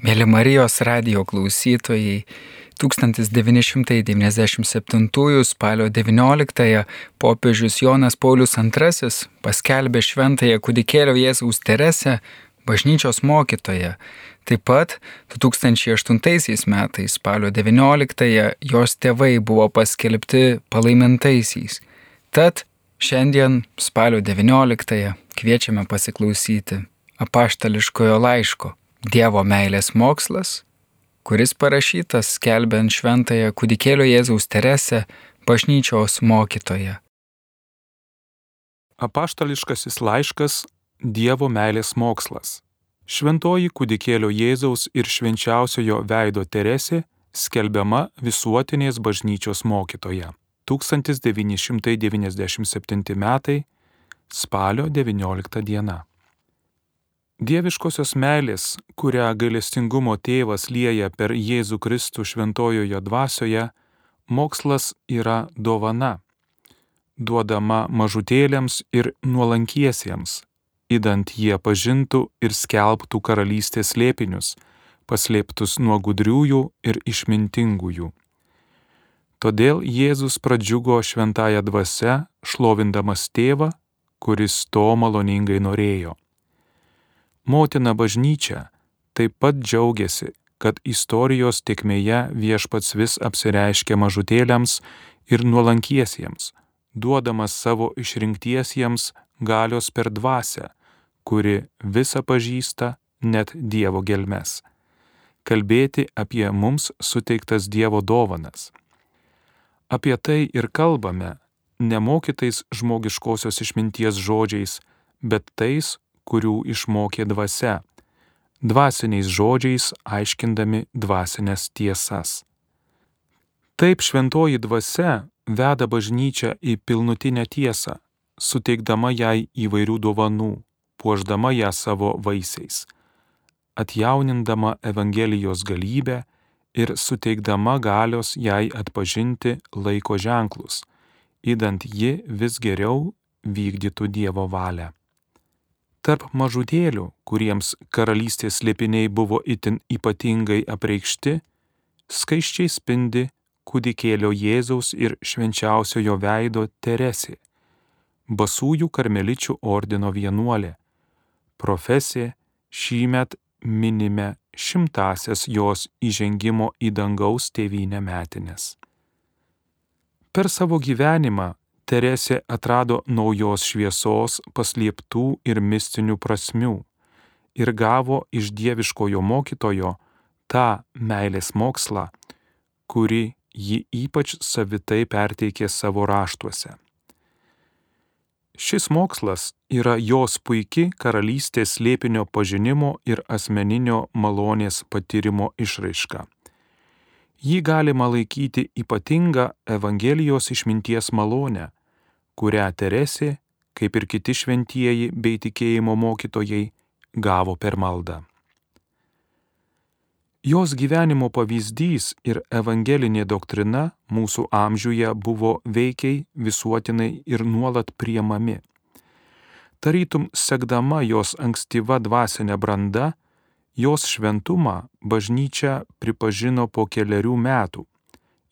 Mėly Marijos radio klausytojai, 1997 spalio 19 popiežius Jonas Paulius II paskelbė šventąją kudikėlio Jėzaus Teresę bažnyčios mokytoją. Taip pat 2008 metais spalio 19 jos tėvai buvo paskelbti palaimintaisiais. Tad šiandien spalio 19 kviečiame pasiklausyti apaštališkojo laiško Dievo meilės mokslas, kuris parašytas skelbiant šventąją kudikėlio Jėzaus Teresę bažnyčios mokytoją. Apaštališkasis laiškas Dievo meilės mokslas. Šventoji kudikėlio Jėzaus ir švenčiausiojo veido Teresė skelbiama visuotinės bažnyčios mokytoja. 1997 metai spalio 19 diena. Dieviškosios meilės, kurią gailestingumo tėvas lieja per Jėzų Kristų šventojoje dvasioje, mokslas yra dovana, duodama mažutėlėms ir nuolankiesiems, įdant jie pažintų ir skelbtų karalystės slėpinius, paslėptus nuo gudriųjų ir išmintingųjų. Todėl Jėzus pradžiugo šventąją dvasę, šlovindamas tėvą, kuris to maloningai norėjo. Motina bažnyčia taip pat džiaugiasi, kad istorijos tiekmėje viešpats vis apsireiškia mažutėliams ir nuolankiesiems, duodamas savo išrinktiesiems galios per dvasę, kuri visą pažįsta net Dievo gelmes. Kalbėti apie mums suteiktas Dievo dovanas. Apie tai ir kalbame nemokytais žmogiškosios išminties žodžiais, bet tais, kurių išmokė dvasia, dvasiniais žodžiais aiškindami dvasinės tiesas. Taip šventoji dvasia veda bažnyčią į pilnutinę tiesą, suteikdama jai įvairių dovanų, puoždama ją savo vaisiais, atjaunindama Evangelijos galybę ir suteikdama galios jai atpažinti laiko ženklus, įdant ji vis geriau vykdytų Dievo valią. Tarp mažutėlių, kuriems karalystės slėpiniai buvo itin ypatingai apreikšti, skaiščiai spindi kūdikėlio Jėzaus ir švenčiausiojo veido Teresė, basųjų karmeličių ordino vienuolė. Profesė šįmet minime šimtasias jos įžengimo į dangaus tėvynę metinės. Per savo gyvenimą Teresė atrado naujos šviesos paslėptų ir mistinių prasmių ir gavo iš dieviškojo mokytojo tą meilės mokslą, kurį ji ypač savitai perteikė savo raštuose. Šis mokslas yra jos puikiai karalystės slėpinio pažinimo ir asmeninio malonės patyrimo išraiška. Jį galima laikyti ypatinga Evangelijos išminties malonė, kurią Teresė, kaip ir kiti šventieji bei tikėjimo mokytojai, gavo per maldą. Jos gyvenimo pavyzdys ir evangelinė doktrina mūsų amžiuje buvo veikiai, visuotinai ir nuolat priemami. Tarytum sekdama jos ankstyva dvasinė branda, jos šventumą bažnyčia pripažino po keliarių metų.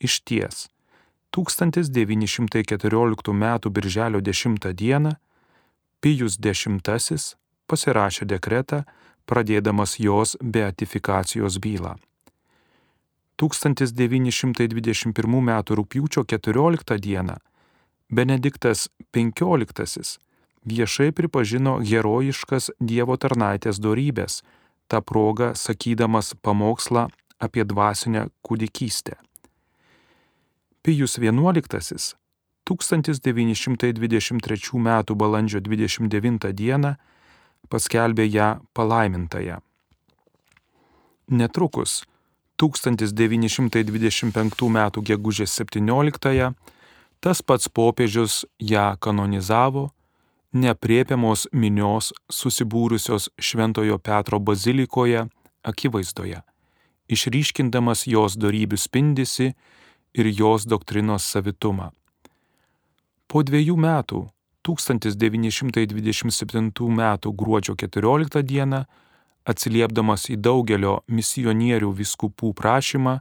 Iš ties, 1914 m. birželio 10 d. Pijus X pasirašė dekretą, pradėdamas jos beatifikacijos bylą. 1921 m. rūpiučio 14 d. Benediktas XV viešai pripažino herojiškas Dievo tarnaitės dorybės, tą progą sakydamas pamokslą apie dvasinę kūdikystę. Pijus XI 1923 m. balandžio 29 d. paskelbė ją palaimintąją. Netrukus 1925 m. gegužės 17 tas pats popiežius ją kanonizavo, nepriepiamos minios susibūrusios Šventojo Petro bazilikoje akivaizdoje, išryškindamas jos darybių spindisi ir jos doktrinos savitumą. Po dviejų metų, 1927 m. gruodžio 14 d. Atsiliepdamas į daugelio misionierių viskupų prašymą,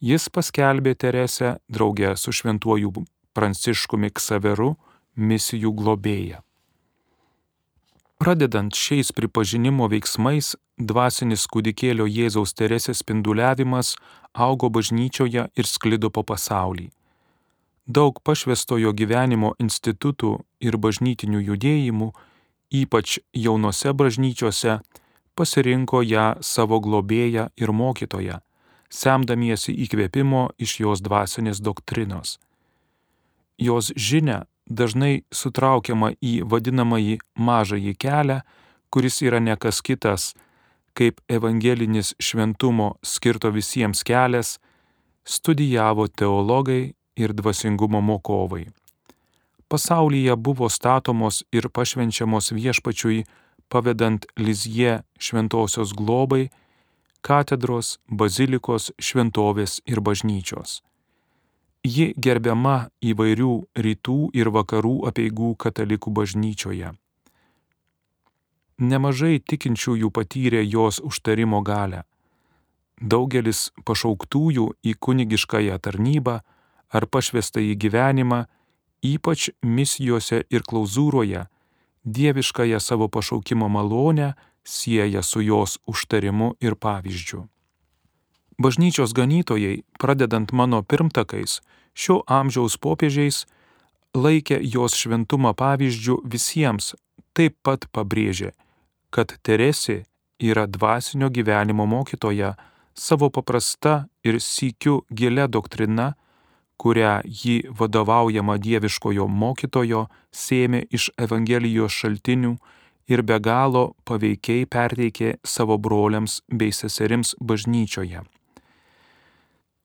jis paskelbė Teresę draugę su šventuoju Pranciškumi Ksaveru misijų globėja. Pradedant šiais pripažinimo veiksmais, dvasinis kūdikėlio Jėzaus Teresės spinduliavimas augo bažnyčioje ir sklido po pasaulį. Daug pašvestojo gyvenimo institutų ir bažnytinių judėjimų, ypač jaunose bažnyčiose, pasirinko ją savo globėją ir mokytoją, semdamiesi įkvėpimo iš jos dvasinės doktrinos. Jos žinia dažnai sutraukiama į vadinamąjį mažąjį kelią, kuris yra nekas kitas, kaip evangelinis šventumo skirto visiems kelias, studijavo teologai ir dvasingumo mokovai. Pasaulyje buvo statomos ir pašvenčiamos viešpačiui pavedant Lizie šventosios globai, katedros, bazilikos, šventovės ir bažnyčios. Ji gerbiama įvairių rytų ir vakarų apieigų katalikų bažnyčioje. Nemažai tikinčiųjų patyrė jos užtarimo galę. Daugelis pašauktųjų į kunigiškąją tarnybą ar pašvestąjį gyvenimą, ypač misijose ir klauzūroje, dieviškąją savo pašaukimo malonę sieja su jos užtarimu ir pavyzdžiu. Bažnyčios ganytojai, pradedant mano pirmtakais, šio amžiaus popiežiais, laikė jos šventumą pavyzdžių visiems, taip pat pabrėžė, kad Teresė yra dvasinio gyvenimo mokytoja savo paprasta ir sykiu gilia doktrina, kurią ji vadovaujama dieviškojo mokytojo sėmė iš Evangelijos šaltinių ir be galo paveikiai perteikė savo broliams bei seserims bažnyčioje.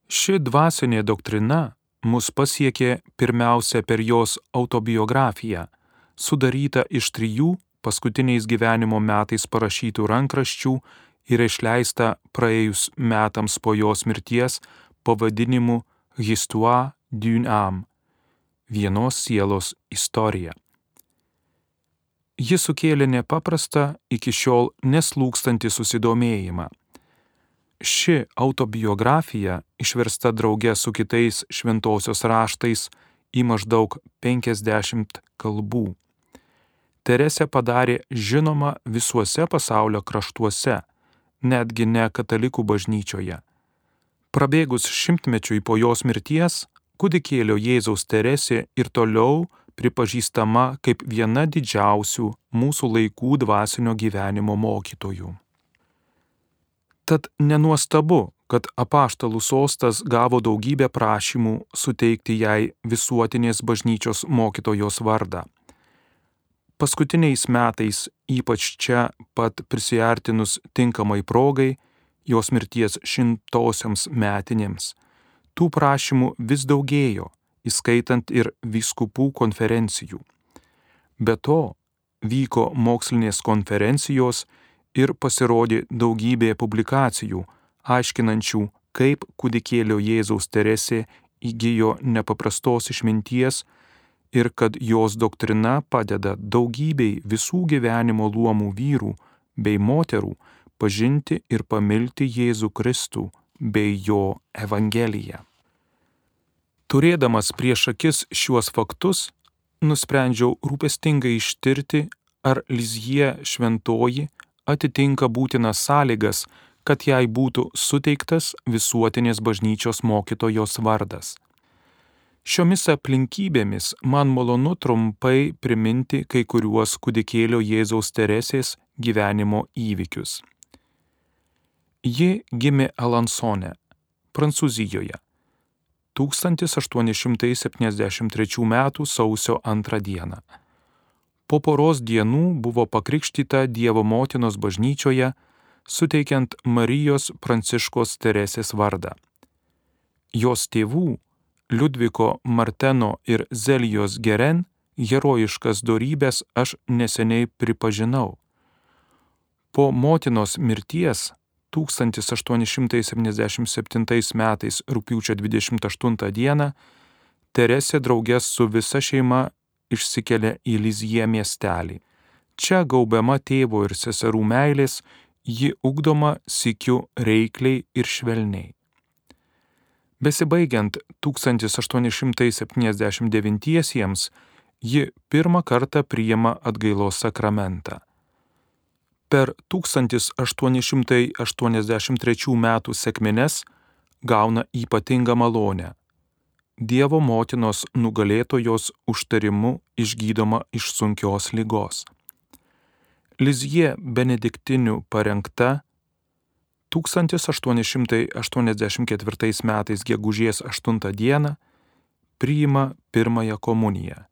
Ši dvasinė doktrina mus pasiekė pirmiausia per jos autobiografiją, sudarytą iš trijų paskutiniais gyvenimo metais parašytų rankraščių ir išleista praėjus metams po jos mirties pavadinimu Histoire d'une âme - vienos sielos istorija. Ji sukėlė nepaprastą iki šiol neslūkstantį susidomėjimą. Ši autobiografija, išversta drauge su kitais šventosios raštais į maždaug 50 kalbų. Teresė padarė žinoma visuose pasaulio kraštuose, netgi ne katalikų bažnyčioje. Prabėgus šimtmečiui po jos mirties, kūdikėlio Jėzaus Teresė ir toliau pripažįstama kaip viena didžiausių mūsų laikų dvasinio gyvenimo mokytojų. Tad nenuostabu, kad apaštalų sostas gavo daugybę prašymų suteikti jai visuotinės bažnyčios mokytojos vardą. Paskutiniais metais, ypač čia pat prisiartinus tinkamai progai, jos mirties šimtosioms metinėms. Tų prašymų vis daugėjo, įskaitant ir vyskupų konferencijų. Be to, vyko mokslinės konferencijos ir pasirodė daugybė publikacijų, aiškinančių, kaip kūdikėlio Jėzaus Teresė įgyjo nepaprastos išminties ir kad jos doktrina padeda daugybei visų gyvenimo luomų vyrų bei moterų pažinti ir pamilti Jėzų Kristų bei jo Evangeliją. Turėdamas prieš akis šiuos faktus, nusprendžiau rūpestingai ištirti, ar Lizie šventoji atitinka būtinas sąlygas, kad jai būtų suteiktas visuotinės bažnyčios mokytojos vardas. Šiomis aplinkybėmis man malonu trumpai priminti kai kuriuos kudikėlio Jėzaus Teresės gyvenimo įvykius. Ji gimė Alansone, Prancūzijoje 1873 m. sausio 2 d. Po poros dienų buvo pakrikštyta Dievo motinos bažnyčioje, suteikiant Marijos Pranciškos Teresės vardą. Jos tėvų, Liudviko Marteno ir Zelijos Geren, herojiškas darybės aš neseniai pripažinau. Po motinos mirties 1877 metais rūpiučio 28 dieną Teresė draugės su visa šeima išsikelia į Lizie miestelį. Čia gaubiama tėvo ir seserų meilės, ji ugdoma sikiu reikliai ir švelniai. Besibaigiant 1879-iesiems, ji pirmą kartą priima atgailos sakramentą. Per 1883 metų sėkmines gauna ypatingą malonę. Dievo motinos nugalėtojos užtarimu išgydoma iš sunkios lygos. Lizie benediktinių parengta 1884 metais gegužės 8 dieną priima pirmąją komuniją.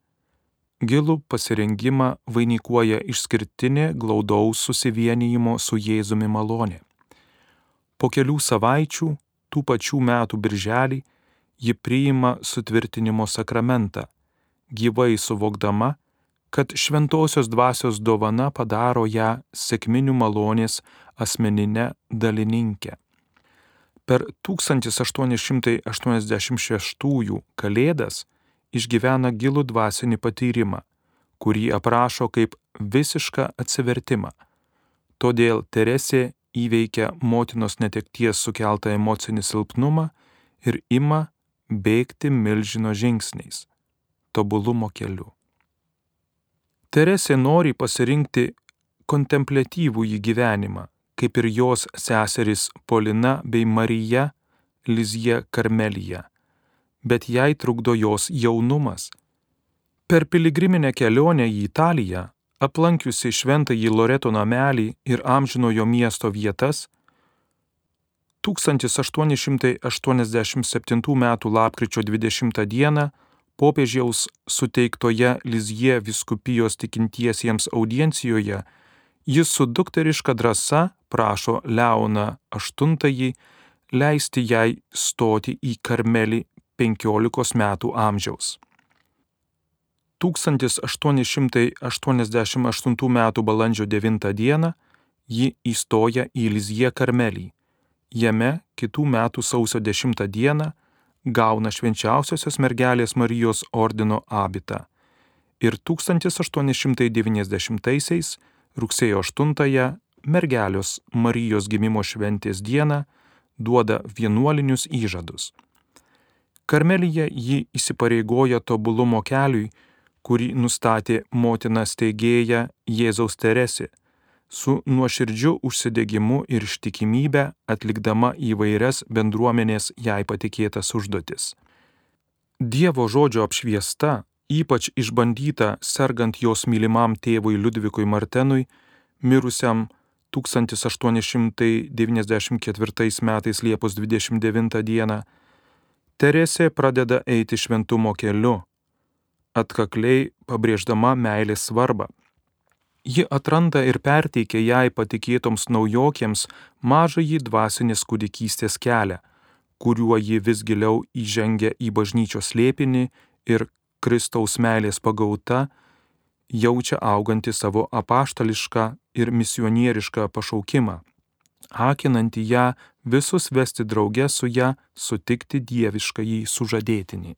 Gilų pasirengimą vainikuoja išskirtinė glaudaus susivienijimo su Jėzumi malonė. Po kelių savaičių, tų pačių metų birželį, ji priima sutvirtinimo sakramentą, gyvai suvokdama, kad šventosios dvasios dovana padaro ją sėkminių malonės asmeninę dalininkę. Per 1886 kalėdas išgyvena gilų dvasinį patyrimą, kurį aprašo kaip visišką atsivertimą. Todėl Teresė įveikia motinos netekties sukeltą emocinį silpnumą ir ima bėgti milžino žingsniais - tobulumo keliu. Teresė nori pasirinkti kontemplatyvų į gyvenimą, kaip ir jos seserys Polina bei Marija Lizje Karmelija, bet jai trukdo jos jaunumas. Per piligriminę kelionę į Italiją, aplankiusi šventąjį Loreto namelį ir amžinojo miesto vietas, 1887 m. lapkričio 20 d. popiežiaus suteiktoje Lizje viskupijos tikintiesiems audiencijoje jis su dukteriška drąsa prašo Leoną VIII leisti jai stoti į Karmelį 15 metų amžiaus. 1888 m. balandžio 9 d. ji įstoja į Lizie Karmelį. Jame kitų metų sausio 10 d. gauna švenčiausiosios mergelės Marijos ordino abitą. Ir 1890 rugsėjo 8 mergelios Marijos gimimo šventės dieną duoda vienuolinius įžadus. Karmelyje ji įsipareigoja tobulumo keliui, kurį nustatė motina steigėja Jėzaus Teresė, su nuoširdžiu užsidegimu ir ištikimybė atlikdama įvairias bendruomenės jai patikėtas užduotis. Dievo žodžio apšviesta, ypač išbandyta sergant jos mylimam tėvui Liudvikui Martenui, mirusiam 1894 metais Liepos 29 dieną, Teresė pradeda eiti šventumo keliu, atkakliai pabrėždama meilės svarbą. Ji atranda ir perteikia jai patikėtoms naujokėms mažąjį dvasinės kūdikystės kelią, kuriuo ji vis giliau įžengia į bažnyčios slėpinį ir Kristaus meilės pagauta jaučia augantį savo apaštališką ir misionierišką pašaukimą, akinantį ją visus vesti drauge su ją sutikti dievišką jį sužadėtinį.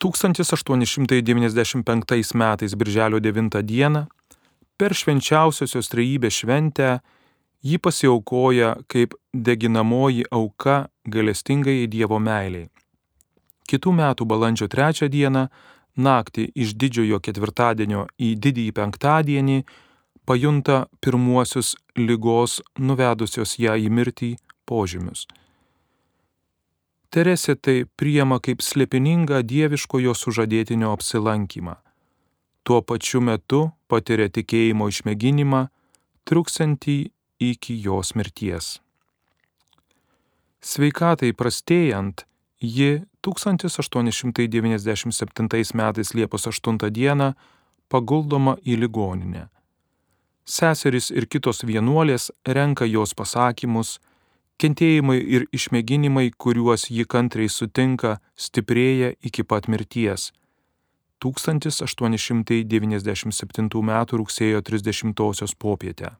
1895 metais birželio 9 dieną per švenčiausiosios trejybės šventę ji pasiaukoja kaip deginamoji auka galestingai Dievo meiliai. Kitų metų balandžio 3 dieną, naktį iš didžiojo ketvirtadienio į didįjį penktadienį, pajunta pirmuosius lygos nuvedusios ją į mirtį požymius. Teresė tai priema kaip slėpiningą dieviškojo sužadėtinio apsilankymą. Tuo pačiu metu patiria tikėjimo išmėginimą, truksantį iki jos mirties. Sveikatai prastėjant, ji 1897 metais Liepos 8 dieną paguldoma į ligoninę. Seserys ir kitos vienuolės renka jos pasakymus, kentėjimai ir išmėginimai, kuriuos ji kantriai sutinka, stiprėja iki pat mirties. 1897 m. rugsėjo 30 popietę.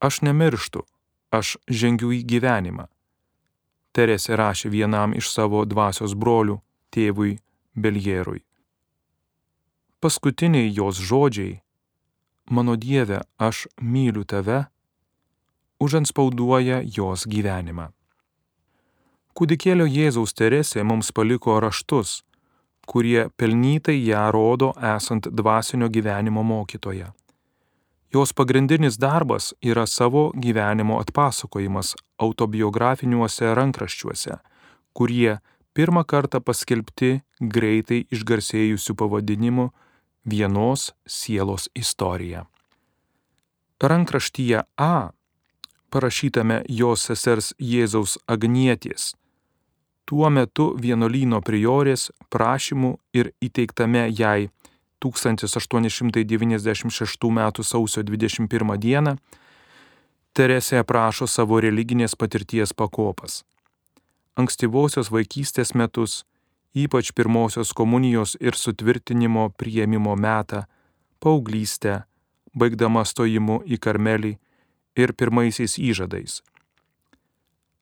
Aš nemirštu, aš žengiu į gyvenimą. Teresė rašė vienam iš savo dvasios brolių, tėvui Beljerui. Paskutiniai jos žodžiai mano Dieve, aš myliu tave, užanspauduoja jos gyvenimą. Kūdikėlio Jėzaus Teresė mums paliko raštus, kurie pelnytai ją rodo esant dvasinio gyvenimo mokytoja. Jos pagrindinis darbas yra savo gyvenimo atpasakojimas autobiografiniuose rankraščiuose, kurie pirmą kartą paskelbti greitai išgarsėjusių pavadinimu Vienos sielos istorija. Rankraštyje A, parašytame jos sesers Jėzaus Agnietės, tuo metu vienolyno priorės prašymų ir įteiktame jai 1896 m. sausio 21 d. Teresė aprašo savo religinės patirties pakopas. Ankstyvosios vaikystės metus, ypač pirmosios komunijos ir sutvirtinimo prieimimo metą, paauglystę, baigdama stojimu į Karmelį ir pirmaisiais įžadais.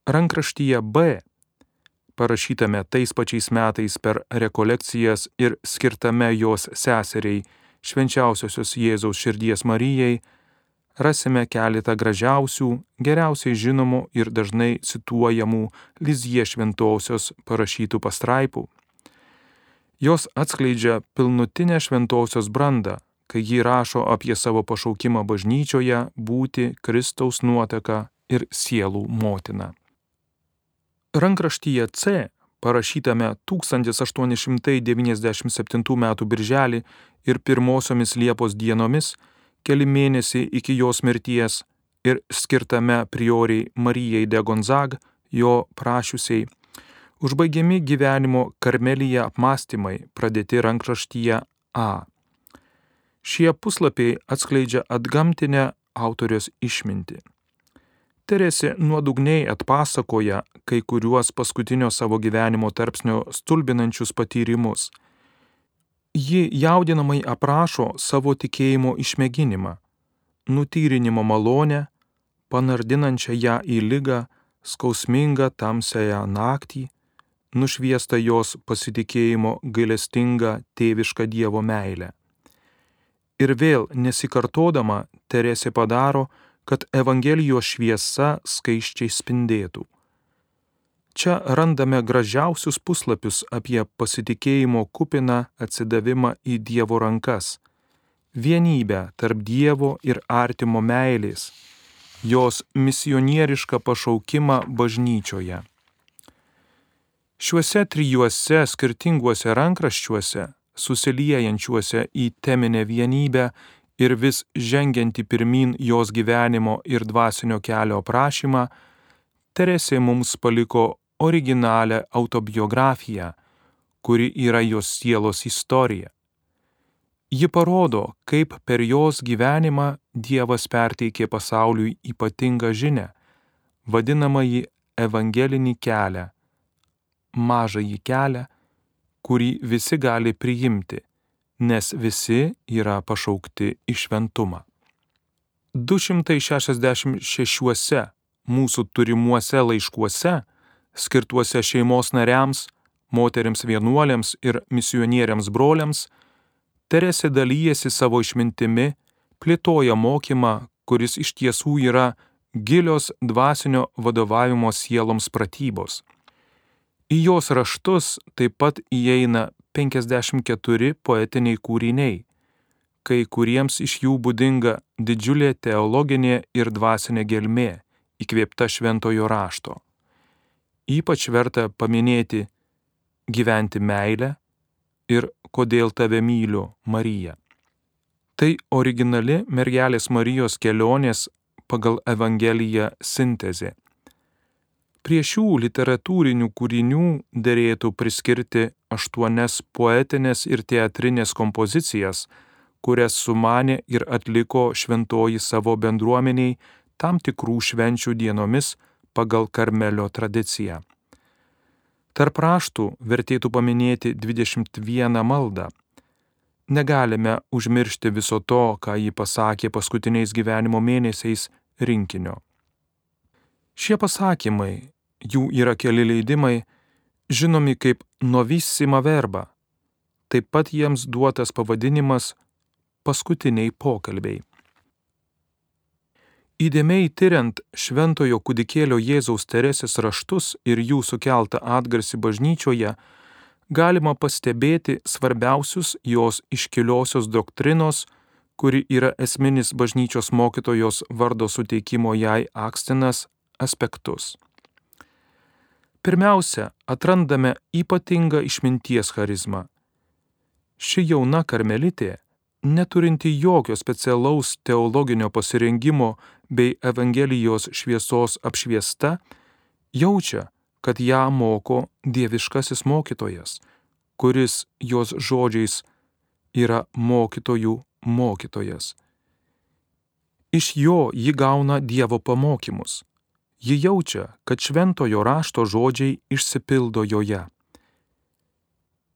Rankraštyje B parašytame tais pačiais metais per rekolekcijas ir skirtame jos seseriai švenčiausiosios Jėzaus širdies Marijai, rasime keletą gražiausių, geriausiai žinomų ir dažnai cituojamų Lizie šventosios parašytų pastraipų. Jos atskleidžia pilnutinę šventosios brandą, kai ji rašo apie savo pašaukimą bažnyčioje būti Kristaus nuotaka ir sielų motina. Rankraštyje C, parašytame 1897 m. birželį ir pirmosiomis Liepos dienomis, keli mėnesiai iki jos mirties ir skirtame prioriai Marijai de Gonzag, jo prašiusiai, užbaigiami gyvenimo karmelyje apmąstymai pradėti rankraštyje A. Šie puslapiai atskleidžia atgamtinę autorios išmintį. Teresė nuodugniai atpasakoja kai kuriuos paskutinio savo gyvenimo tarpsnio stulbinančius patyrimus. Ji jaudinamai aprašo savo tikėjimo išmėginimą, nutyrinimo malonę, panardinančią ją į lygą, skausmingą tamsąją naktį, nušviestą jos pasitikėjimo gailestingą tėvišką Dievo meilę. Ir vėl nesikartodama Teresė padaro, kad Evangelijos šviesa skaiščiai spindėtų. Čia randame gražiausius puslapius apie pasitikėjimo kupiną atsidavimą į Dievo rankas, vienybę tarp Dievo ir artimo meilės, jos misionierišką pašaukimą bažnyčioje. Šiuose trijuose skirtinguose rankraščiuose, susiliejančiuose į teminę vienybę, ir vis žengianti pirmin jos gyvenimo ir dvasinio kelio aprašymą, Teresė mums paliko originalią autobiografiją, kuri yra jos sielos istorija. Ji parodo, kaip per jos gyvenimą Dievas perteikė pasauliui ypatingą žinę, vadinamąjį evangelinį kelią, mažąjį kelią, kurį visi gali priimti nes visi yra pašaukti į šventumą. 266 mūsų turimuose laiškuose, skirtuose šeimos nariams, moteriams vienuoliams ir misionieriams broliams, Teresė dalyjasi savo išmintimi, plėtoja mokymą, kuris iš tiesų yra gilios dvasinio vadovavimo sieloms pratybos. Į jos raštus taip pat įeina 54 poetiniai kūriniai, kai kuriems iš jų būdinga didžiulė teologinė ir dvasinė gelmė, įkvėpta šventojo rašto. Ypač verta paminėti gyventi meilę ir kodėl tave myliu Marija. Tai originali mergelės Marijos kelionės pagal Evangeliją sintezė. Prie šių literatūrinių kūrinių dėrėtų priskirti aštuonias poetinės ir teatrinės kompozicijas, kurias sumanė ir atliko šventoji savo bendruomeniai tam tikrų švenčių dienomis pagal Karmelio tradiciją. Tarp raštų vertėtų paminėti 21 maldą. Negalime užmiršti viso to, ką ji pasakė paskutiniais gyvenimo mėnesiais rinkinio. Šie pasakymai jų yra keli leidimai, žinomi kaip novissima verba. Taip pat jiems duotas pavadinimas paskutiniai pokalbiai. Įdėmiai tyriant šventojo kudikėlio Jėzaus Teresės raštus ir jų sukeltą atgarsį bažnyčioje, galima pastebėti svarbiausius jos iškiliosios doktrinos, kuri yra esminis bažnyčios mokytojos vardo suteikimo jai akstinas aspektus. Pirmiausia, atrandame ypatingą išminties charizmą. Ši jauna karmelitė, neturinti jokio specialaus teologinio pasirengimo bei Evangelijos šviesos apšviesta, jaučia, kad ją moko dieviškasis mokytojas, kuris jos žodžiais yra mokytojų mokytojas. Iš jo ji gauna Dievo pamokymus. Ji jaučia, kad šventojo rašto žodžiai išsipildo joje.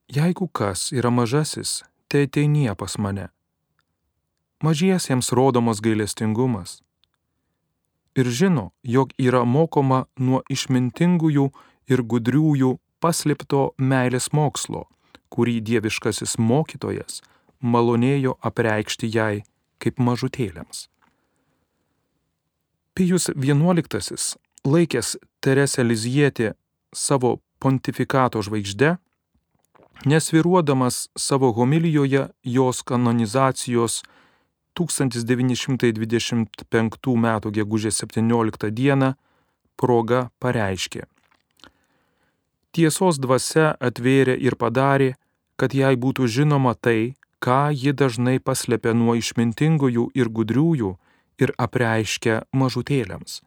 Jeigu kas yra mažasis, te ateinie pas mane. Mažiesiems rodomas gailestingumas. Ir žino, jog yra mokoma nuo išmintingųjų ir gudriųjų paslėpto meilės mokslo, kurį dieviškasis mokytojas malonėjo apreikšti jai kaip mažutėlėms. Pijus XI, laikęs Teresę Lizietį savo pontifikato žvaigžde, nesviruodamas savo homilijoje jos kanonizacijos 1925 m. gegužės 17 d. proga pareiškė. Tiesos dvasia atvėrė ir padarė, kad jai būtų žinoma tai, ką ji dažnai paslėpia nuo išmintingųjų ir gudriųjų ir apreiškia mažutėliams.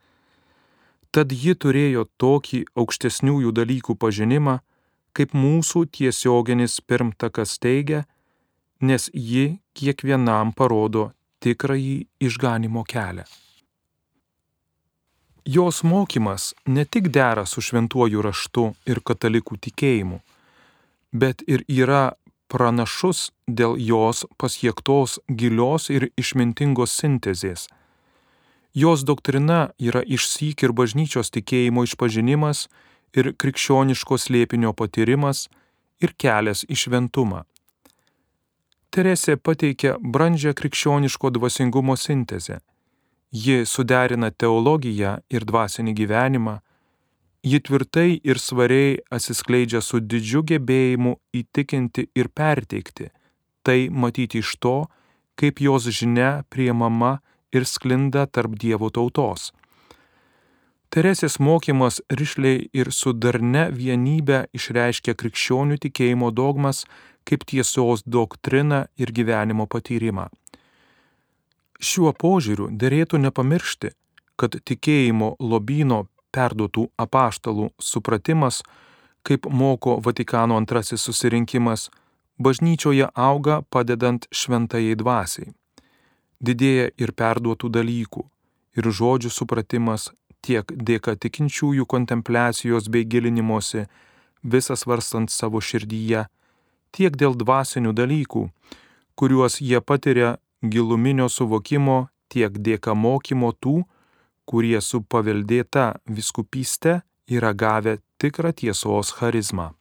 Tad ji turėjo tokį aukštesniųjų dalykų pažinimą, kaip mūsų tiesioginis pirmtakas teigia, nes ji kiekvienam parodo tikrąjį išganimo kelią. Jos mokymas ne tik dera su šventuoju raštu ir katalikų tikėjimu, bet ir yra pranašus dėl jos pasiektos gilios ir išmintingos sintezės. Jos doktrina yra išsyk ir bažnyčios tikėjimo išpažinimas ir krikščioniško slėpinio patyrimas ir kelias į šventumą. Teresė pateikia brandžią krikščioniško dvasingumo sintezę. Ji suderina teologiją ir dvasinį gyvenimą, Ji tvirtai ir svariai atsiskleidžia su didžiu gebėjimu įtikinti ir perteikti. Tai matyti iš to, kaip jos žinia priemama ir sklinda tarp Dievo tautos. Teresės mokymas ryšliai ir su darne vienybė išreiškia krikščionių tikėjimo dogmas kaip tiesos doktriną ir gyvenimo patyrimą. Šiuo požiūriu dėrėtų nepamiršti, kad tikėjimo lobino perduotų apaštalų supratimas, kaip moko Vatikano antrasis susirinkimas, bažnyčioje auga padedant šventajai dvasiai. Didėja ir perduotų dalykų, ir žodžių supratimas tiek dėka tikinčiųjų kontempliacijos bei gilinimuose, visas varstant savo širdyje, tiek dėl dvasinių dalykų, kuriuos jie patiria giluminio suvokimo, tiek dėka mokymo tų, kurie su paveldėta viskupyste yra gavę tikrą tiesos charizmą.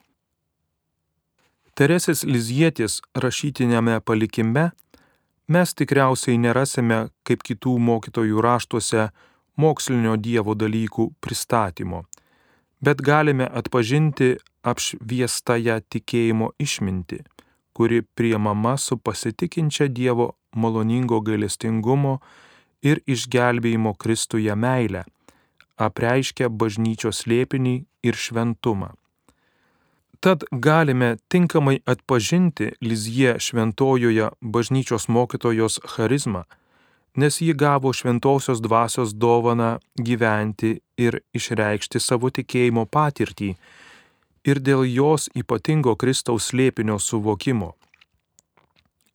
Teresės Lizietis rašytinėme palikime mes tikriausiai nerasime kaip kitų mokytojų raštuose mokslinio Dievo dalykų pristatymo, bet galime atpažinti apšviestąją tikėjimo išmintį, kuri priemama su pasitikinčia Dievo maloningo gailestingumo ir išgelbėjimo Kristuje meilę, apreiškia bažnyčios slėpinį ir šventumą. Tad galime tinkamai atpažinti Lizie šventojoje bažnyčios mokytojos charizmą, nes ji gavo šventosios dvasios dovaną gyventi ir išreikšti savo tikėjimo patirtį ir dėl jos ypatingo Kristaus slėpinio suvokimo.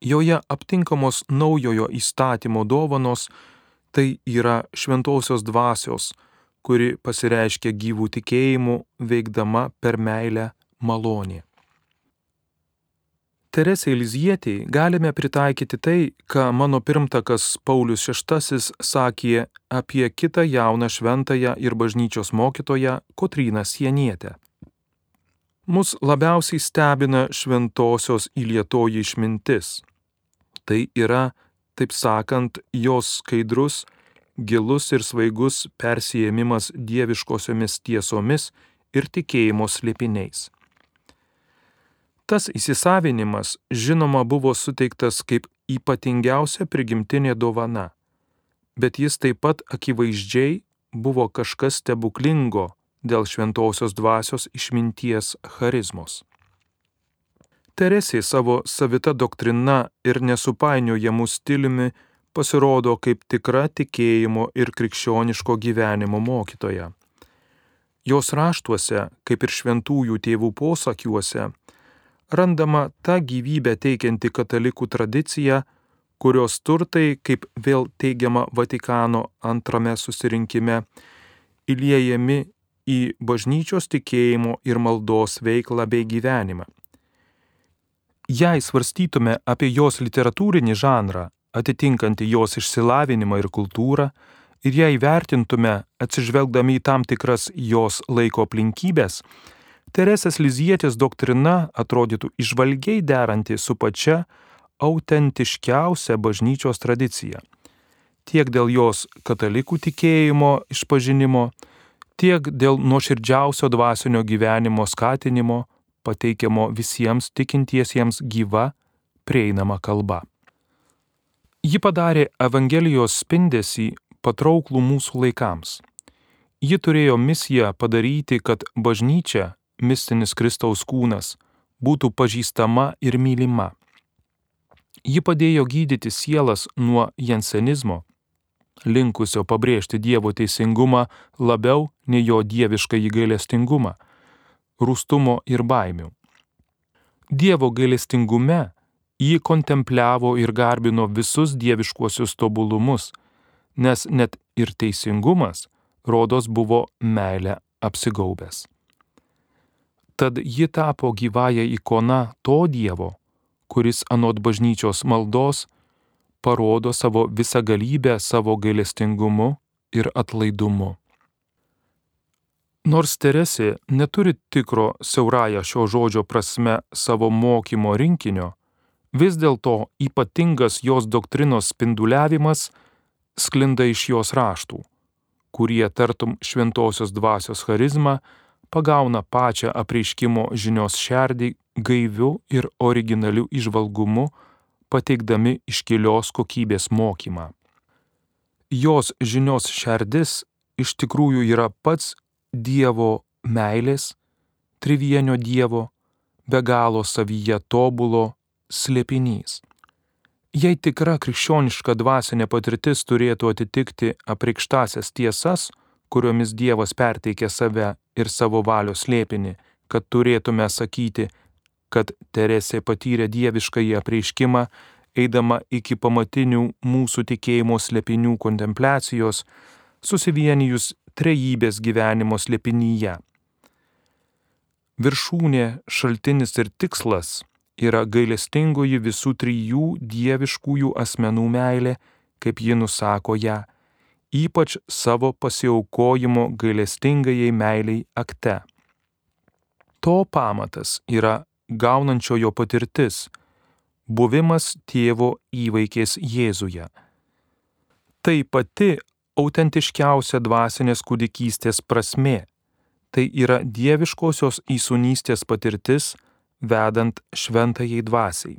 Joje aptinkamos naujojo įstatymo dovanos, tai yra šventosios dvasios, kuri pasireiškia gyvų tikėjimų, veikdama per meilę malonė. Teresė Elizietiai galime pritaikyti tai, ką mano pirmtakas Paulius VI sakė apie kitą jauną šventąją ir bažnyčios mokytoją Kotryną Sienietę. Mus labiausiai stebina šventosios įlietoji išmintis. Tai yra taip sakant, jos skaidrus, gilus ir svaigus persijėmimas dieviškosiomis tiesomis ir tikėjimo slėpiniais. Tas įsisavinimas, žinoma, buvo suteiktas kaip ypatingiausia prigimtinė dovana, bet jis taip pat akivaizdžiai buvo kažkas stebuklingo dėl šventosios dvasios išminties charizmos. Teresė savo savita doktrina ir nesupainiojamų stiliumi pasirodo kaip tikra tikėjimo ir krikščioniško gyvenimo mokytoja. Jos raštuose, kaip ir šventųjų tėvų posakiuose, randama ta gyvybė teikianti katalikų tradicija, kurios turtai, kaip vėl teigiama Vatikano antrame susirinkime, įliejami į bažnyčios tikėjimo ir maldos veiklą bei gyvenimą. Jei svarstytume apie jos literatūrinį žanrą, atitinkantį jos išsilavinimą ir kultūrą, ir jei vertintume atsižvelgdami į tam tikras jos laiko aplinkybės, Teresės Lizietės doktrina atrodytų išvalgiai deranti su pačia autentiškiausia bažnyčios tradicija. Tiek dėl jos katalikų tikėjimo išpažinimo, tiek dėl nuoširdžiausio dvasinio gyvenimo skatinimo, pateikiamo visiems tikintiesiems gyva, prieinama kalba. Ji padarė Evangelijos spindesį patrauklų mūsų laikams. Ji turėjo misiją padaryti, kad bažnyčia mistinis Kristaus kūnas, būtų pažįstama ir mylima. Ji padėjo gydyti sielas nuo jensenizmo, linkusio pabrėžti Dievo teisingumą labiau nei jo dievišką įgailestingumą, rūstumo ir baimių. Dievo gailestingume ji kontempliavo ir garbino visus dieviškuosius tobulumus, nes net ir teisingumas, rodos, buvo meilė apsigaubęs. Tad ji tapo gyvąją ikona to Dievo, kuris anot bažnyčios maldos parodo savo visą galybę savo gailestingumu ir atlaidumu. Nors Teresė neturi tikro siaurąją šio žodžio prasme savo mokymo rinkinio, vis dėlto ypatingas jos doktrinos spinduliavimas sklinda iš jos raštų, kurie tartum šventosios dvasios charizmą pagauna pačią apreiškimo žinios šerdį gaiviu ir originaliu išvalgumu, pateikdami iškilios kokybės mokymą. Jos žinios šerdis iš tikrųjų yra pats Dievo meilės, trivienio Dievo, be galo savyje tobulo slėpinys. Jei tikra krikščioniška dvasinė patirtis turėtų atitikti apreikštasias tiesas, kuriomis Dievas perteikė save ir savo valios slėpinį, kad turėtume sakyti, kad Teresė patyrė dieviškąjį apreiškimą, eidama iki pamatinių mūsų tikėjimo slėpinių kontempliacijos, susivienijus trejybės gyvenimo slėpinyje. Viršūnė, šaltinis ir tikslas yra gailestingoji visų trijų dieviškųjų asmenų meilė, kaip ji nusako ją ypač savo pasiaukojimo gailestingajai meiliai akte. To pamatas yra gaunančiojo patirtis - buvimas tėvo įvaikės Jėzuje. Tai pati autentiškiausia dvasinės kūdikystės prasme. Tai yra dieviškosios įsunystės patirtis, vedant šventajai dvasiai.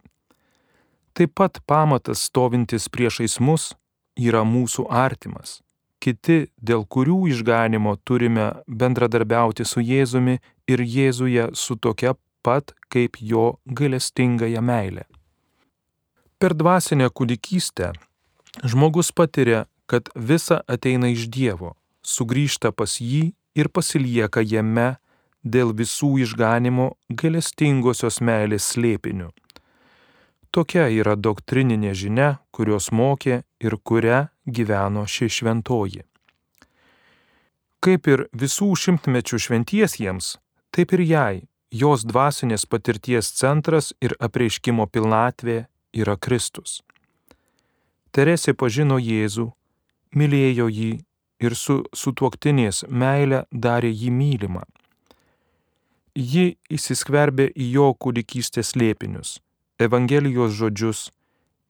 Taip pat pamatas stovintis priešais mus yra mūsų artimas, kiti, dėl kurių išganimo turime bendradarbiauti su Jėzumi ir Jėzuje su tokia pat kaip jo gailestingąją meilę. Per dvasinę kūdikystę žmogus patiria, kad visa ateina iš Dievo, sugrįžta pas jį ir pasilieka jame dėl visų išganimo gailestingosios meilės slėpinių. Tokia yra doktrininė žinia, kurios mokė ir kuria gyveno ši šventoji. Kaip ir visų šimtmečių šventiesiems, taip ir jai jos dvasinės patirties centras ir apreiškimo pilnatvė yra Kristus. Teresė pažino Jėzų, mylėjo jį ir su sutuoktinės meile darė jį mylimą. Ji įsiskverbė į jo kūdikystės lėpinius Evangelijos žodžius,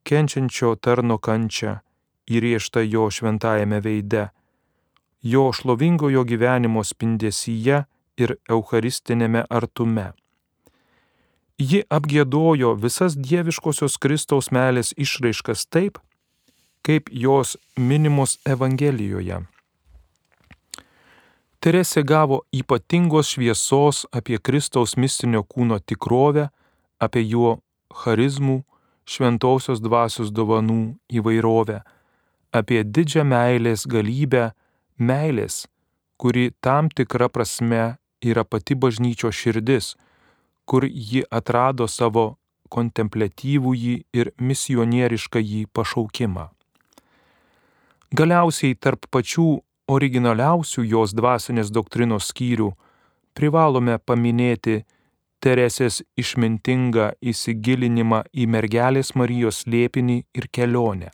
kenčiančio tarno kančią, įrėžta jo šventajame veide, jo šlovingojo gyvenimo spindesyje ir eucharistinėme artume. Ji apgėdojo visas dieviškosios Kristaus meilės išraiškas taip, kaip jos minimos Evangelijoje. Teresė gavo ypatingos šviesos apie Kristaus mistinio kūno tikrovę, apie jo charizmų, šventosios dvasios dovanų įvairovę, apie didžią meilės galybę, meilės, kuri tam tikra prasme yra pati bažnyčio širdis, kur ji atrado savo kontemplatyvųjį ir misionierišką jį pašaukimą. Galiausiai tarp pačių originaliausių jos dvasinės doktrinos skyrių privalome paminėti Teresės išmintingą įsigilinimą į mergelės Marijos liepinį ir kelionę.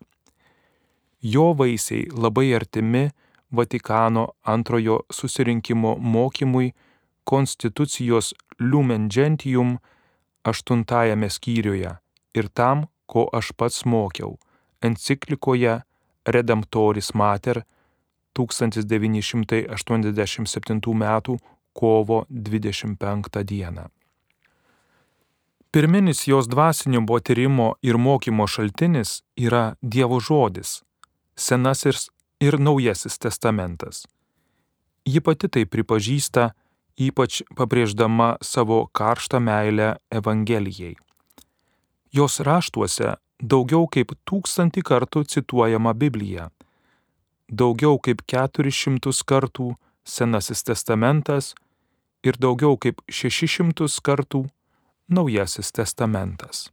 Jo vaisiai labai artimi Vatikano antrojo susirinkimo mokymui Konstitucijos Lumen Gentium aštuntajame skyriuje ir tam, ko aš pats mokiau, enciklikoje Redemptoris Mater 1987 m. kovo 25 d. Pirminis jos dvasinio patyrimo ir mokymo šaltinis yra Dievo žodis, Senasis ir Naujasis testamentas. Ji pati tai pripažįsta, ypač pabrėždama savo karštą meilę Evangelijai. Jos raštuose daugiau kaip tūkstantį kartų cituojama Biblija, daugiau kaip keturis šimtus kartų Senasis testamentas ir daugiau kaip šešis šimtus kartų Naujasis testamentas.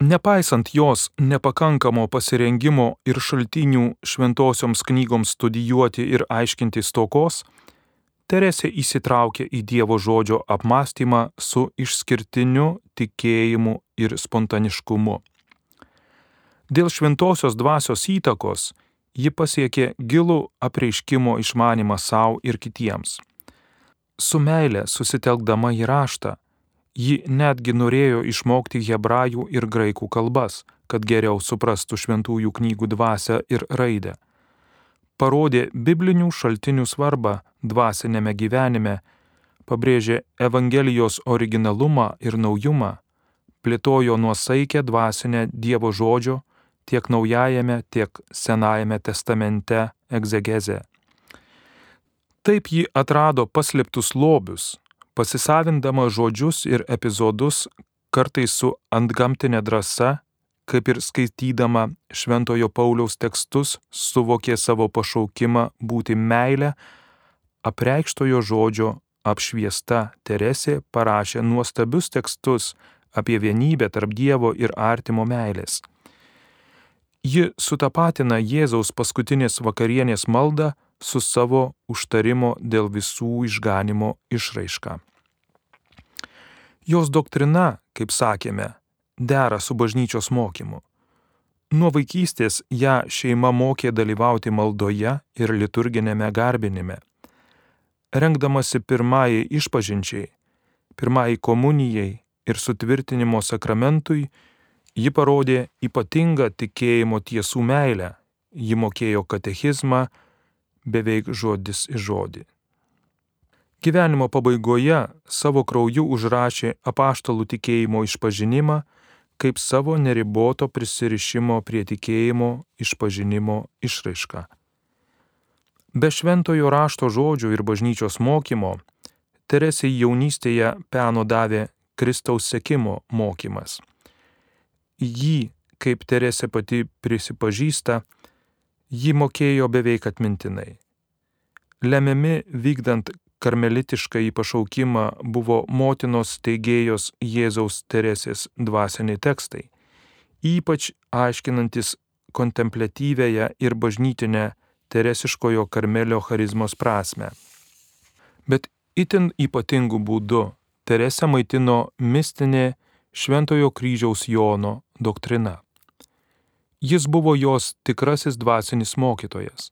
Nepaisant jos nepakankamo pasirengimo ir šaltinių šventosioms knygoms studijuoti ir aiškinti stokos, Teresė įsitraukė į Dievo žodžio apmąstymą su išskirtiniu tikėjimu ir spontaniškumu. Dėl šventosios dvasios įtakos ji pasiekė gilų apreiškimo išmanimą savo ir kitiems su meile susitelkdama į raštą, ji netgi norėjo išmokti hebrajų ir graikų kalbas, kad geriau suprastų šventųjų knygų dvasę ir raidę. Parodė biblinių šaltinių svarbą dvasinėme gyvenime, pabrėžė Evangelijos originalumą ir naujumą, plėtojo nuosaikę dvasinę Dievo žodžio tiek Naujajame, tiek Senajame testamente egzegezę Taip ji atrado paslėptus lobius, pasisavindama žodžius ir epizodus kartais su antgamtinė drąsa, kaip ir skaitydama Šventojo Pauliaus tekstus, suvokė savo pašaukimą būti meilę, apreikštojo žodžio apšviesta Teresė parašė nuostabius tekstus apie vienybę tarp Dievo ir artimo meilės. Ji sutapatina Jėzaus paskutinės vakarienės maldą su savo užtarimo dėl visų išganimo išraiška. Jos doktrina, kaip sakėme, dera su bažnyčios mokymu. Nuo vaikystės ją šeima mokė dalyvauti maldoje ir liturginėme garbinime. Rengdamasi pirmajai išpažinčiai, pirmajai komunijai ir sutvirtinimo sakramentui, ji parodė ypatingą tikėjimo tiesų meilę, ji mokėjo katechizmą, beveik žodis į žodį. Gyvenimo pabaigoje savo krauju užrašė apaštalų tikėjimo išpažinimą kaip savo neriboto prisirišimo prie tikėjimo išpažinimo išraišką. Be šventojo rašto žodžių ir bažnyčios mokymo, Teresei jaunystėje peno davė Kristaus sekimo mokymas. Jį, kaip Teresė pati prisipažįsta, jį mokėjo beveik atmintinai. Lemiami vykdant karmelitišką į pašaukimą buvo motinos teigėjos Jėzaus Teresės dvasiniai tekstai, ypač aiškinantis kontemplatyvėje ir bažnytinę teresiškojo karmelio charizmos prasme. Bet itin ypatingų būdų Teresę maitino mistinė Šventojo kryžiaus Jono doktrina. Jis buvo jos tikrasis dvasinis mokytojas.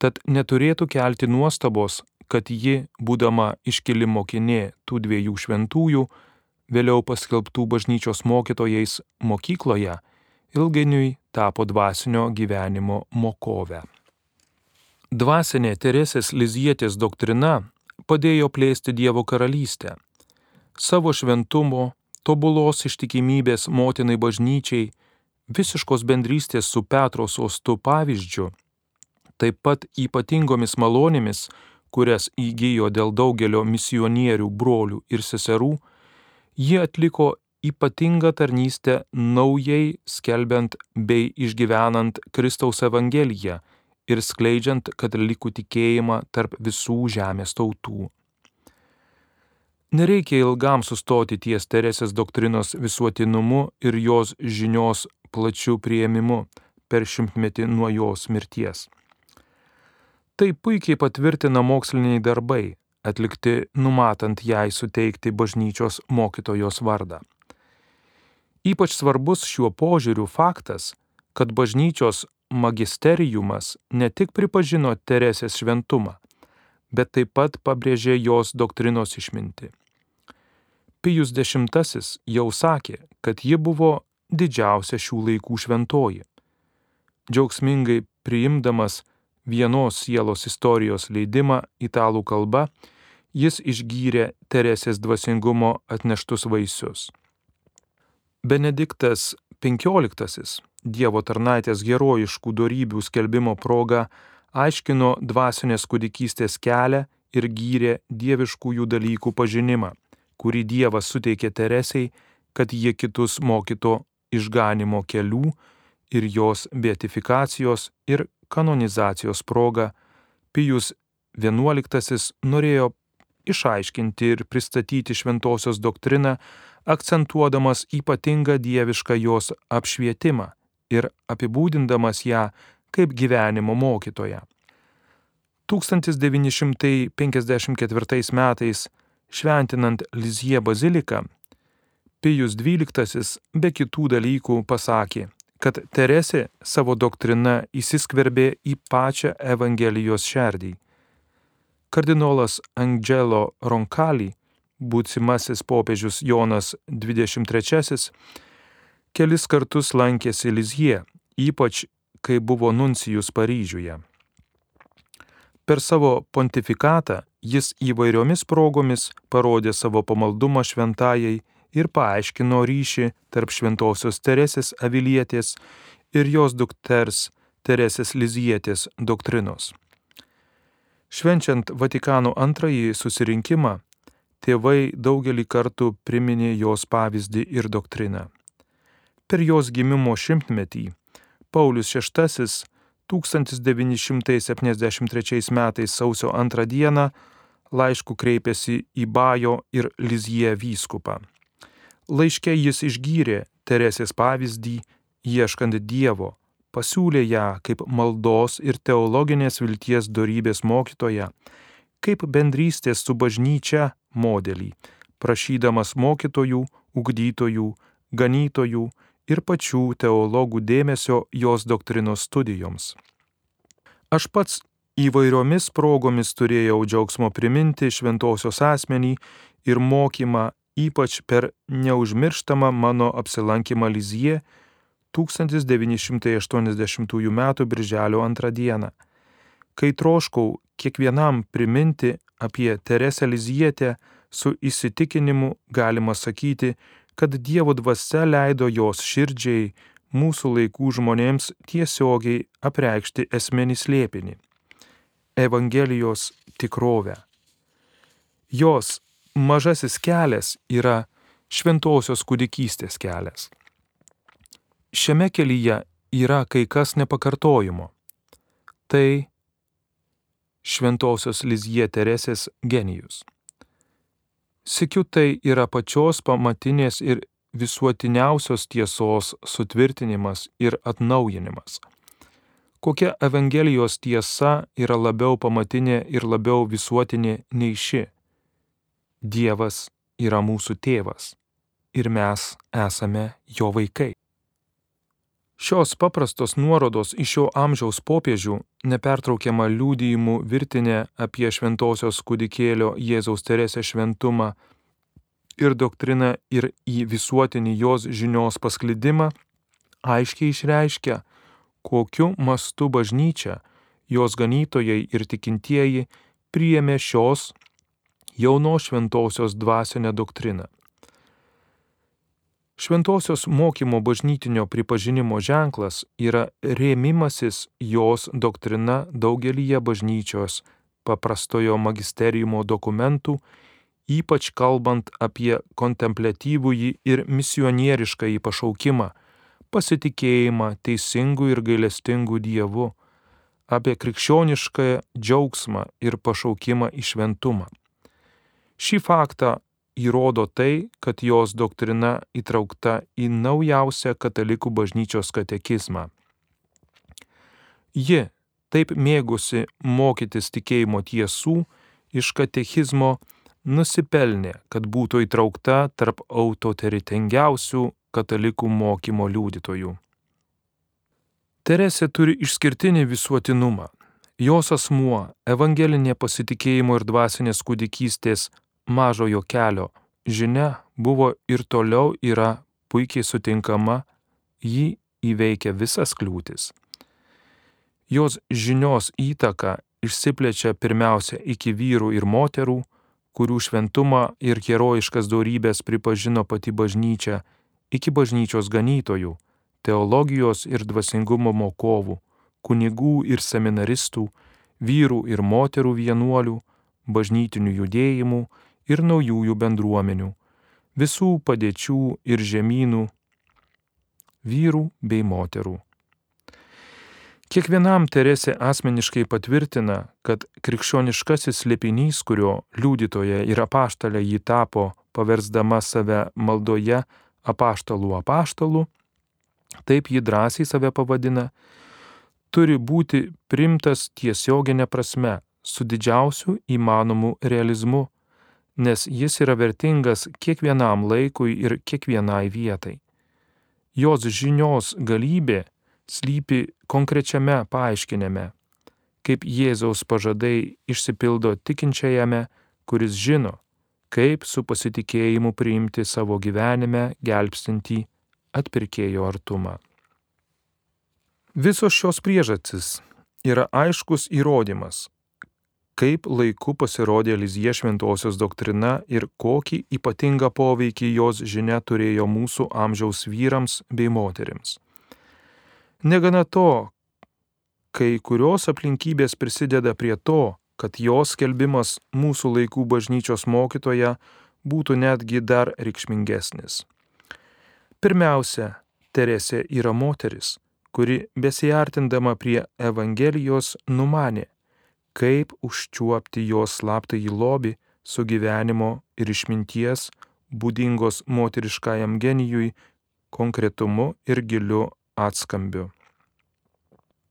Tad neturėtų kelti nuostabos, kad ji, būdama iškili mokinė tų dviejų šventųjų, vėliau paskelbtų bažnyčios mokytojais mokykloje, ilgainiui tapo dvasinio gyvenimo mokove. Dvasinė Teresės Lizietės doktrina padėjo plėsti Dievo karalystę. Savo šventumo, tobulos ištikimybės motinai bažnyčiai, visiškos bendrystės su Petro sostu pavyzdžiu, taip pat ypatingomis malonėmis, kurias įgyjo dėl daugelio misionierių brolių ir seserų, jie atliko ypatingą tarnystę naujai skelbiant bei išgyvenant Kristaus Evangeliją ir skleidžiant katalikų tikėjimą tarp visų žemės tautų. Nereikia ilgam sustoti ties Teresės doktrinos visuotinumu ir jos žinios plačių prieimimu per šimtmetį nuo jos mirties. Tai puikiai patvirtina moksliniai darbai, atlikti numatant jai suteikti bažnyčios mokytojos vardą. Ypač svarbus šiuo požiūriu faktas, kad bažnyčios magisteriumas ne tik pripažino Teresės šventumą, bet taip pat pabrėžė jos doktrinos išminti. Pijus X jau sakė, kad ji buvo didžiausia šių laikų šventoji. Džiaugsmingai priimdamas vienos sielos istorijos leidimą italų kalba, jis išgyrė Teresės dvasingumo atneštus vaisius. Benediktas XV Dievo tarnaitės herojiškų darybių skelbimo proga aiškino dvasinės kūdikystės kelią ir gyrė dieviškųjų dalykų pažinimą, kurį Dievas suteikė Teresiai, kad jie kitus mokyto išganimo kelių ir jos beatifikacijos ir kanonizacijos proga Pijus XI norėjo išaiškinti ir pristatyti šventosios doktriną, akcentuodamas ypatingą dievišką jos apšvietimą ir apibūdindamas ją kaip gyvenimo mokytoją. 1954 metais šventinant Lizie baziliką, Pijus XII be kitų dalykų pasakė, kad Teresė savo doktrina įsiskverbė į pačią Evangelijos šerdį. Kardinolas Angelo Roncalli, būsimasis popiežius Jonas XXIII, kelis kartus lankėsi Lizie, ypač kai buvo nuncijus Paryžiuje. Per savo pontifikatą jis įvairiomis progomis parodė savo pamaldumą šventajai ir paaiškino ryšį tarp šventosios Teresės Avilietės ir jos dukters Teresės Lizietės doktrinos. Švenčiant Vatikano antrąjį susirinkimą, tėvai daugelį kartų priminė jos pavyzdį ir doktriną. Per jos gimimo šimtmetį Paulius VI 1973 metais sausio 2 dieną laišku kreipėsi į Bajo ir Lizie vyskupą. Laiške jis išgyrė Teresės pavyzdį, ieškant Dievo, pasiūlė ją kaip maldos ir teologinės vilties darybės mokytoją, kaip bendrystės su bažnyčia modelį, prašydamas mokytojų, ugdytojų, ganytojų ir pačių teologų dėmesio jos doktrinos studijoms. Aš pats įvairiomis progomis turėjau džiaugsmo priminti šventosios asmenį ir mokymą ypač per neužmirštamą mano apsilankymą Lizie 1980 m. birželio 2 dieną, kai troškau kiekvienam priminti apie Teresę Lizietę su įsitikinimu galima sakyti, kad Dievo dvasia leido jos širdžiai mūsų laikų žmonėms tiesiogiai apreikšti esmenį slėpinį - Evangelijos tikrovę. Jos mažasis kelias yra šventosios kūdikystės kelias. Šiame kelyje yra kai kas nepakartojimo. Tai šventosios Lizie Teresės genijus. Sikiu tai yra pačios pamatinės ir visuotiniausios tiesos sutvirtinimas ir atnaujinimas. Kokia Evangelijos tiesa yra labiau pamatinė ir labiau visuotinė nei ši? Dievas yra mūsų tėvas ir mes esame jo vaikai. Šios paprastos nuorodos iš šio amžiaus popiežių nepertraukiama liūdėjimų virtinė apie šventosios kūdikėlio Jėzaus Teresės šventumą ir doktriną ir į visuotinį jos žinios pasklidimą aiškiai išreiškia, kokiu mastu bažnyčia, jos ganytojai ir tikintieji priėmė šios jaunos šventosios dvasinę doktriną. Šventosios mokymo bažnytinio pripažinimo ženklas yra rėmimasis jos doktrina daugelyje bažnyčios paprastojo magisteriumo dokumentų, ypač kalbant apie kontemplatyvųjį ir misionieriškąjį pašaukimą, pasitikėjimą teisingų ir gailestingų dievų, apie krikščionišką džiaugsmą ir pašaukimą į šventumą. Šį faktą įrodo tai, kad jos doktrina įtraukta į naujausią katalikų bažnyčios katekizmą. Ji taip mėgusi mokytis tikėjimo tiesų iš katechizmo nusipelnė, kad būtų įtraukta tarp autoritetingiausių katalikų mokymo liudytojų. Teresė turi išskirtinį visuotinumą. Jos asmuo, evangelinė pasitikėjimo ir dvasinės kūdikystės mažojo kelio žinia buvo ir toliau yra puikiai sutinkama, ji įveikia visas kliūtis. Jos žinios įtaka išsiplečia pirmiausia iki vyrų ir moterų, kurių šventumą ir herojiškas darybės pripažino pati bažnyčia, iki bažnyčios ganytojų, teologijos ir dvasingumo mokovų, kunigų ir seminaristų, vyrų ir moterų vienuolių, bažnytinių judėjimų ir naujųjų bendruomenių, visų padėčių ir žemynų, vyrų bei moterų. Kiekvienam Teresė asmeniškai patvirtina, kad krikščioniškasis slėpinys, kurio liudytoje ir apaštalė jį tapo, paversdama save maldoje apaštalų apaštalų, taip jį drąsiai save pavadina, turi būti primtas tiesioginė prasme, su didžiausiu įmanomu realizmu, nes jis yra vertingas kiekvienam laikui ir kiekvienai vietai. Jos žinios galybė slypi konkrečiame paaiškinime, kaip Jėzaus pažadai išsipildo tikinčiajame, kuris žino, kaip su pasitikėjimu priimti savo gyvenime gelbstintį atpirkėjo artumą. Visos šios priežastis yra aiškus įrodymas, kaip laiku pasirodė Lizie šventosios doktrina ir kokį ypatingą poveikį jos žinia turėjo mūsų amžiaus vyrams bei moterims. Negana to, kai kurios aplinkybės prisideda prie to, kad jos skelbimas mūsų laikų bažnyčios mokytoje būtų netgi dar reikšmingesnis. Pirmiausia, Teresė yra moteris, kuri besiartindama prie Evangelijos numanė, kaip užčiuopti jos slaptąjį lobį su gyvenimo ir išminties, būdingos moteriškajam genijui, konkretumu ir giliu atskambiu.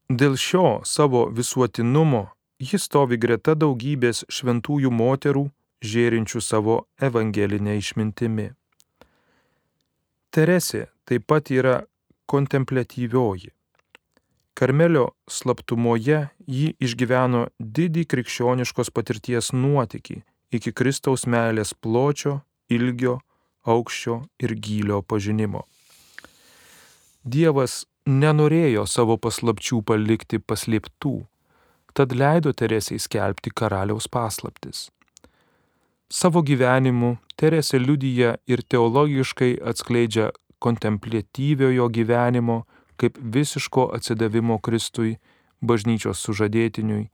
Dėl šio savo visuotinumo jis stovi greta daugybės šventųjų moterų, žėrinčių savo evangelinę išmintimi. Teresė taip pat yra kontemplatyvioji. Karmelio slaptumoje ji išgyveno didį krikščioniškos patirties nuotykį iki Kristaus meilės pločio, ilgio, aukščio ir gylio pažinimo. Dievas nenorėjo savo paslapčių palikti paslėptų, tad leido Teresiai skelbti karaliaus paslaptis. Savo gyvenimu Teresė liudyja ir teologiškai atskleidžia kontemplatyviojo gyvenimo kaip visiško atsidavimo Kristui, bažnyčios sužadėtiniui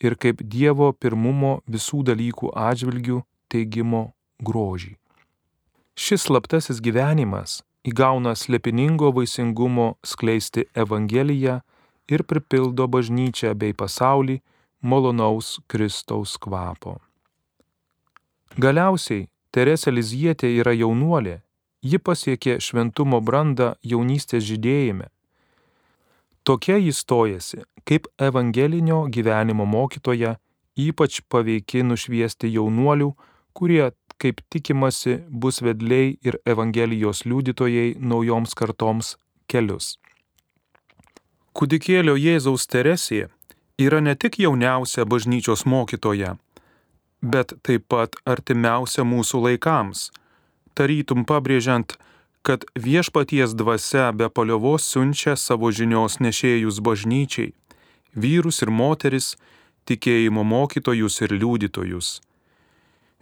ir kaip Dievo pirmumo visų dalykų atžvilgių teigimo grožį. Šis slaptasis gyvenimas įgauna slepiningo vaisingumo skleisti Evangeliją ir pripildo bažnyčią bei pasaulį malonaus Kristaus kvapo. Galiausiai Teresė Lizietė yra jaunuolė, ji pasiekė šventumo brandą jaunystės žydėjime Tokia jis stojasi, kaip evangelinio gyvenimo mokytoja, ypač paveiki nušviesti jaunuolių, kurie, kaip tikimasi, bus vedliai ir evangelijos liudytojai naujoms kartoms kelius. Kudikėlio Jėzaus Teresė yra ne tik jauniausia bažnyčios mokytoja, bet taip pat artimiausia mūsų laikams, tarytum pabrėžiant, kad viešpaties dvasia be paliovos siunčia savo žinios nešėjus bažnyčiai, vyrus ir moteris, tikėjimo mokytojus ir liudytojus.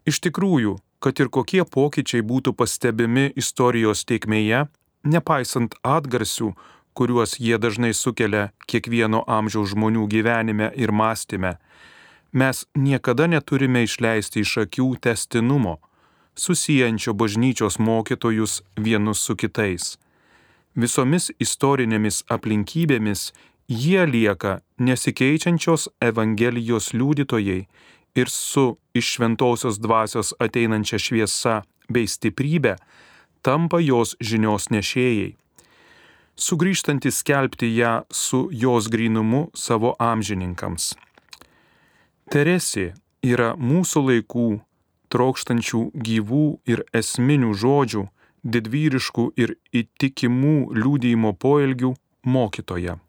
Iš tikrųjų, kad ir kokie pokyčiai būtų pastebimi istorijos teikmėje, nepaisant atgarsių, kuriuos jie dažnai sukelia kiekvieno amžiaus žmonių gyvenime ir mąstyme, mes niekada neturime išleisti iš akių testinumo, susijančio bažnyčios mokytojus vienus su kitais. Visomis istorinėmis aplinkybėmis jie lieka nesikeičiančios Evangelijos liudytojai ir su iš šventosios dvasios ateinančia šviesa bei stiprybė tampa jos žinios nešėjai. Sugryžtantis skelbti ją su jos grinumu savo amžininkams. Teresė yra mūsų laikų trokštančių gyvų ir esminių žodžių, didvyriškų ir įtikimų liūdėjimo poelgių mokytoja.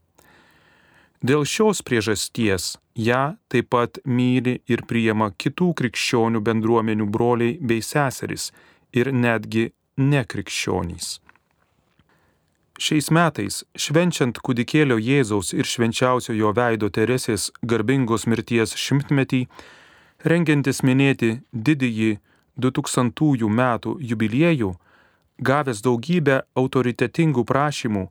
Dėl šios priežasties ją taip pat myli ir priema kitų krikščionių bendruomenių broliai bei seserys ir netgi nekrikščionys. Šiais metais, švenčiant kūdikėlio Jėzaus ir švenčiausiojo veido Teresės garbingos mirties šimtmetį, rengiantis minėti didįjį 2000 metų jubiliejų, gavęs daugybę autoritetingų prašymų,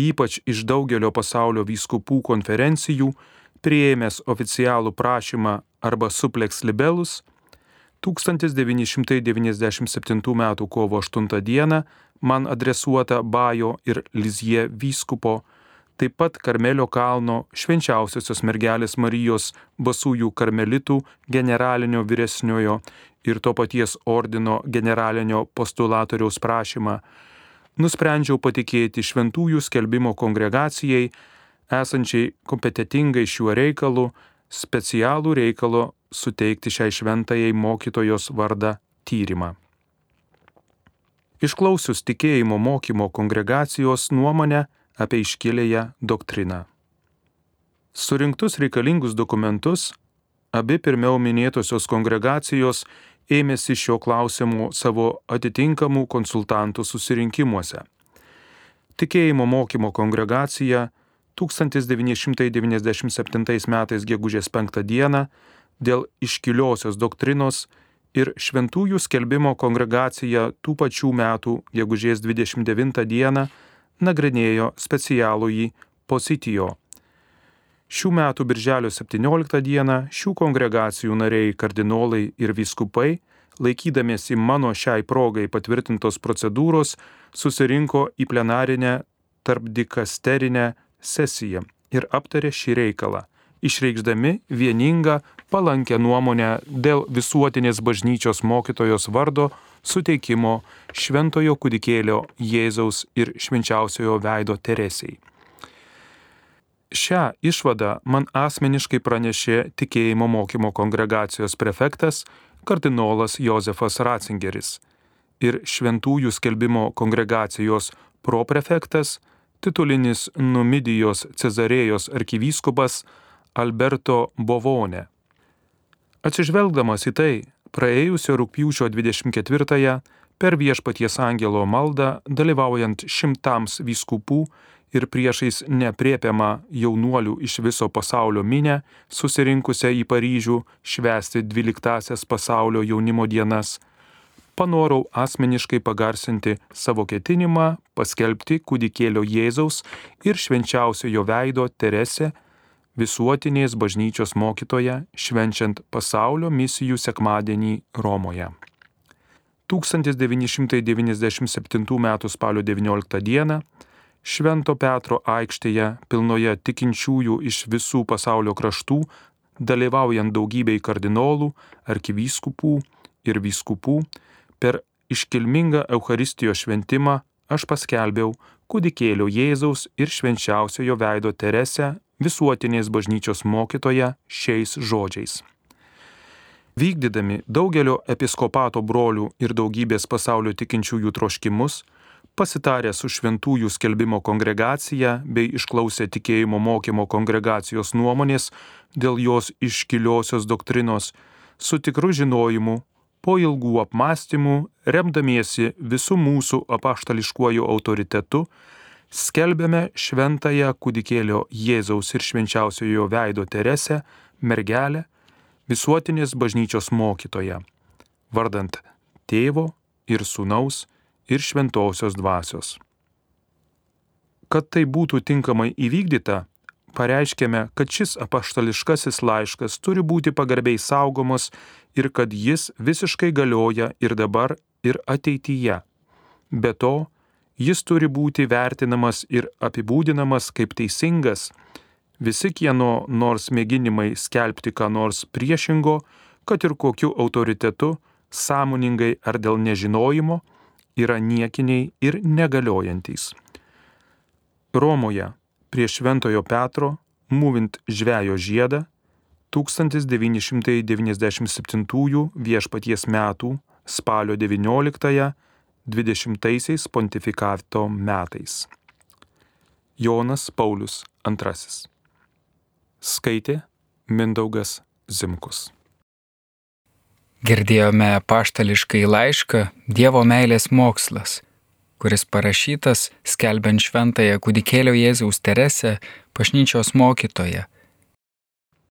ypač iš daugelio pasaulio vyskupų konferencijų, prieėmęs oficialų prašymą arba suplex libelus, 1997 m. kovo 8 d. man adresuota Bajo ir Lizie vyskupo taip pat Karmelio kalno švenčiausiosios mergelės Marijos basųjų karmelitų generalinio vyresniojo ir to paties ordino generalinio postulatoriaus prašymą, nusprendžiau patikėti šventųjų skelbimo kongregacijai, esančiai kompetitingai šiuo reikalu, specialų reikalo suteikti šiai šventajai mokytojos vardą tyrimą. Išklausius tikėjimo mokymo kongregacijos nuomonę, apie iškilėją doktriną. Surinktus reikalingus dokumentus, abi pirmiau minėtosios kongregacijos ėmėsi šio klausimu savo atitinkamų konsultantų susirinkimuose. Tikėjimo mokymo kongregacija 1997 metais gegužės 5 dieną dėl iškiliosios doktrinos ir šventųjų skelbimo kongregacija tų pačių metų gegužės 29 dieną nagrinėjo specialųjį positijo. Šių metų birželio 17 dieną šių kongregacijų nariai kardinolai ir viskupai, laikydamiesi mano šiai progai patvirtintos procedūros, susirinko į plenarinę tarpdikasterinę sesiją ir aptarė šį reikalą, išreikšdami vieningą palankę nuomonę dėl visuotinės bažnyčios mokytojos vardo suteikimo šventojo kudikėlio Jėzaus ir švenčiausiojo veido Teresiai. Šią išvadą man asmeniškai pranešė tikėjimo mokymo kongregacijos prefektas kardinolas Josefas Ratzingeris ir šventųjų skelbimo kongregacijos proprefektas titulinis Numidijos Cezarėjos arkivyskupas Alberto Bovone. Atsižvelgdamas į tai, praėjusio rūpjūčio 24-ąją per viešpaties angelo maldą dalyvaujant šimtams vyskupų ir priešais nepriepiamą jaunuolių iš viso pasaulio minę, susirinkusią į Paryžių švęsti 12-asias pasaulio jaunimo dienas, panorau asmeniškai pagarsinti savo ketinimą paskelbti kūdikėlio Jėzaus ir švenčiausiojo veido Teresę visuotinės bažnyčios mokytoja švenčiant pasaulio misijų sekmadienį Romoje. 1997 m. spalio 19 d. Švento Petro aikštėje pilnoje tikinčiųjų iš visų pasaulio kraštų, dalyvaujant daugybei kardinolų, arkivyskupų ir vyskupų, per iškilmingą Euharistijos šventimą aš paskelbiau kūdikėlio Jėzaus ir švenčiausiojo veido Teresę visuotinės bažnyčios mokytoja šiais žodžiais. Vykdydami daugelio episkopato brolių ir daugybės pasaulio tikinčiųjų troškimus, pasitarę su šventųjų skelbimo kongregacija bei išklausę tikėjimo mokymo kongregacijos nuomonės dėl jos iškiliosios doktrinos, su tikru žinojimu po ilgų apmąstymų, remdamiesi visų mūsų apaštališkuoju autoritetu, skelbėme šventąją kūdikėlio Jėzaus ir švenčiausiojo veido Teresę, mergelę, visuotinės bažnyčios mokytoją, vardant tėvo ir sūnaus ir šventosios dvasios. Kad tai būtų tinkamai įvykdyta, pareiškėme, kad šis apaštališkasis laiškas turi būti pagarbiai saugomas ir kad jis visiškai galioja ir dabar, ir ateityje. Be to, jis turi būti vertinamas ir apibūdinamas kaip teisingas. Visi kieno nors mėginimai skelbti ką nors priešingo, kad ir kokiu autoritetu, sąmoningai ar dėl nežinojimo, yra niekiniai ir negaliojantys. Romoje prie Šventojo Petro, mūvint žvejo žiedą, 1997 viešpaties metų spalio 19-20 pontifikato metais. Jonas Paulius II. Skaitė Mindaugas Zimkus. Girdėjome paštališkai laišką Dievo meilės mokslas kuris parašytas skelbiant šventąją kūdikėlio Jėzaus Teresę, pašnyčios mokytoją,